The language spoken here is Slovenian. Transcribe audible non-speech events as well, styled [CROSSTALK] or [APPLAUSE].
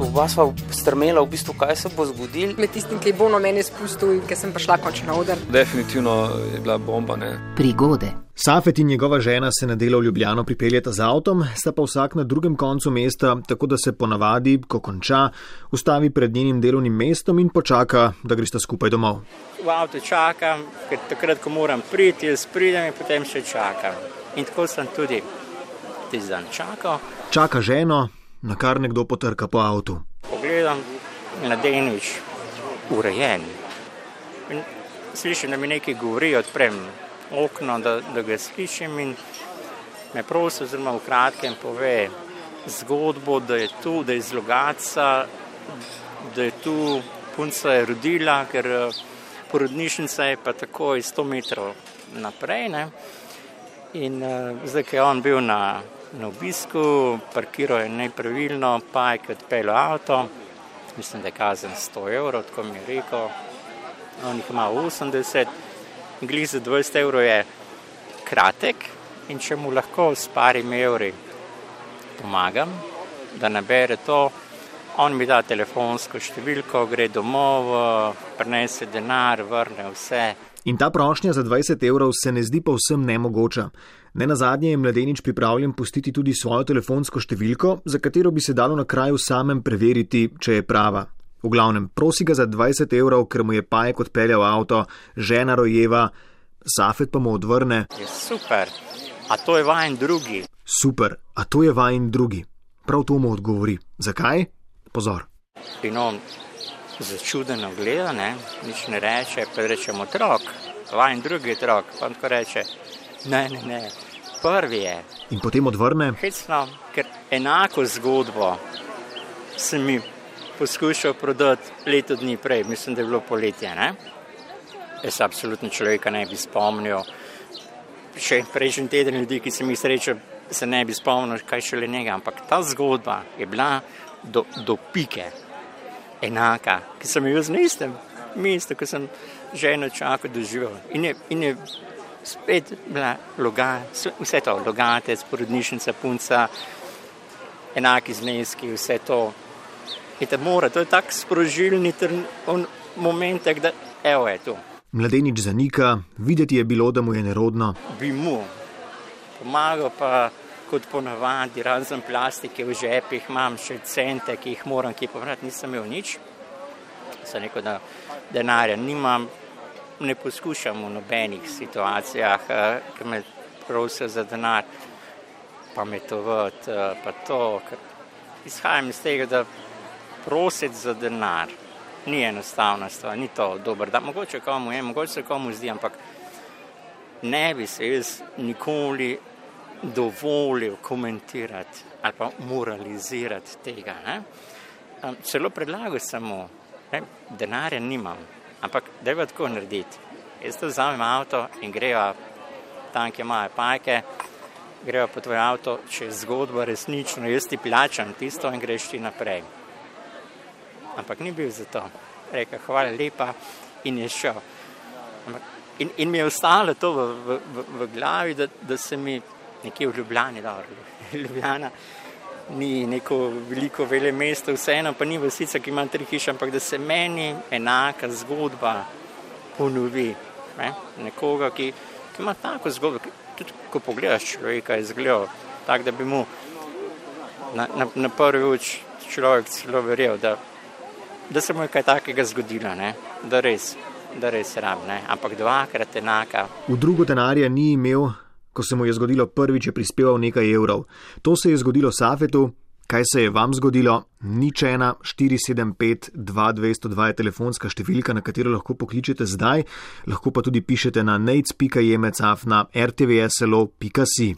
Oba sva strmela, v bistvu, kaj se bo zgodilo. Med tistim, ki je bolno meni spustil in ki sem prišla končno na oder. Definitivno je bila bomba. Ne? Prigode. Safet in njegova žena se na delo v Ljubljano pripeljeta z avtom, sta pa vsak na drugem koncu mesta, tako da se ponavadi, ko konča, ustavi pred njenim delovnim mestom in počaka, da gresta skupaj domov. V avtu čakam, ker takrat, ko moram priti, jaz pridem in potem še čakam. In tako sem tudi tisti dan čakal. Čaka ženo, na kar nekdo potrka po avtu. Pogledam, mladenič, urejen. In slišim, da mi nekaj govori, odprem okno, da, da ga slišim in me prosi, oziroma v kratkem pove zgodbo, da je tu, da je iz Logaca, da je tu punca je rodila, ker porodnišnica je pa tako iz 100 metrov naprej. Ne? In uh, zdaj, ki je on bil na, na obisku, parkiral je nepravilno, pa je odpeljal avto, mislim, da je kazen 100 evrov, tako mi je rekel, on jih ima 80 glih za 20 evrov je kratek in če mu lahko s parimi evri pomagam, da nabere to, on mi da telefonsko številko, gre domov, prenese denar, vrne vse. In ta prošnja za 20 evrov se ne zdi povsem nemogoča. Ne na zadnje je mladenič pripravljen pustiti tudi svojo telefonsko številko, za katero bi se dalo na kraju samem preveriti, če je prava. V glavnem, prosi ga za 20 evrov, ker mu je pajek odpeljal avto, žena rojeva, Safet pa mu odvrne: je Super, a to je vajen drugi. Super, a to je vajen drugi. Prav to mu odgovori. Zakaj? Pozor. In on začudeno gleda, ne? nič ne reče, pa rečemo otrok, vajen drugi otrok, pa tako reče: ne, ne, ne, prvi je. In potem odvrne: hecno, ker enako zgodbo se mi poskušal prodati leto dni prej, mislim, da je bilo poletje. Ne? Jaz absolutno človeka ne bi spomnil. Še prejšnji teden ljudi, ki sem jih srečal, se ne bi spomnil, kaj šele njega. Ampak ta zgodba je bila do, do pike enaka, ki sem jo z istem mestu, ko sem ženo čakal doživel. In je, in je spet bila loga, vse to, logatec, porodnišnica, punca, enaki zneski, vse to. In da mora, to je tak sprožilni moment, da evo je tu. Mladenič zanika, videti je bilo, da mu je nerodno. Bi mu pomagal, pa kot ponavadi, razen plastike v žepih, imam še cente, ki jih moram kje povrati, nisem imel nič. Sem rekel, da denarja nimam, ne poskušam v nobenih situacijah, ki me prosijo za denar, pa me to vod, pa to, ker izhajam iz tega, da prositi za denar ni enostavna stvar, ni to dobro. Da, mogoče komu je, mogoče se komu zdi, ampak ne bi se jaz nikoli dovolil komentirati ali pa moralizirati tega. Ne? Celo predlagal samo, da denarja nimam, ampak da je tako narediti. Jaz to vzamem avto in grejo tam, kjer imajo pajke, grejo po tvoj avto, če je zgodba resnična, jaz ti plačam tisto in greš ti naprej ampak ni bil za to. Rekel, hvala lepa in je šel. In, in mi je ostalo to v, v, v, v glavi, da, da se mi nekje v Ljubljani, da [LAUGHS] Ljubljana ni neko veliko vele mesto, vseeno pa ni vasica, ki ima tri hiše, ampak da se meni enaka zgodba ponovi. Ne? Nekoga, ki, ki ima tako zgodbo, ki, tudi ko pogledaš človeka, je zgledal tako, da bi mu na, na, na prvi oči človek celo verjel, da da se mu je kaj takega zgodilo, ne? da res, da res rab, ne? ampak dvakrat enaka. V drugo denarja ni imel, ko se mu je zgodilo prvič, je prispeval nekaj evrov. To se je zgodilo Safetu. Kaj se je vam zgodilo? Nič ena 475 2202 je telefonska številka, na katero lahko pokličete zdaj, lahko pa tudi pišete na neits.jemecaf na rtvslo.si.